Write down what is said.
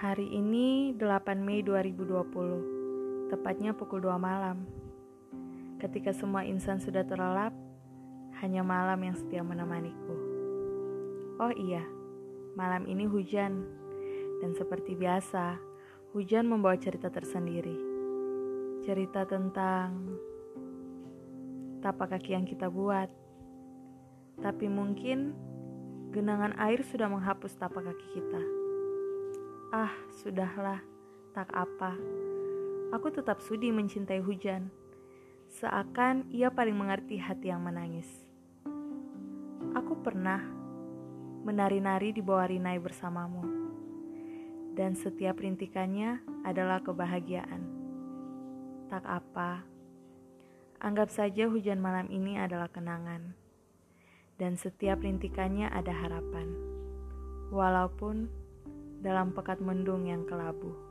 Hari ini 8 Mei 2020, tepatnya pukul 2 malam. Ketika semua insan sudah terlelap, hanya malam yang setia menemaniku. Oh iya, malam ini hujan. Dan seperti biasa, hujan membawa cerita tersendiri. Cerita tentang tapak kaki yang kita buat. Tapi mungkin genangan air sudah menghapus tapak kaki kita. Ah, sudahlah, tak apa. Aku tetap sudi mencintai hujan. Seakan ia paling mengerti hati yang menangis. Aku pernah menari-nari di bawah rinai bersamamu. Dan setiap rintikannya adalah kebahagiaan. Tak apa. Anggap saja hujan malam ini adalah kenangan. Dan setiap rintikannya ada harapan. Walaupun dalam pekat mendung yang kelabu.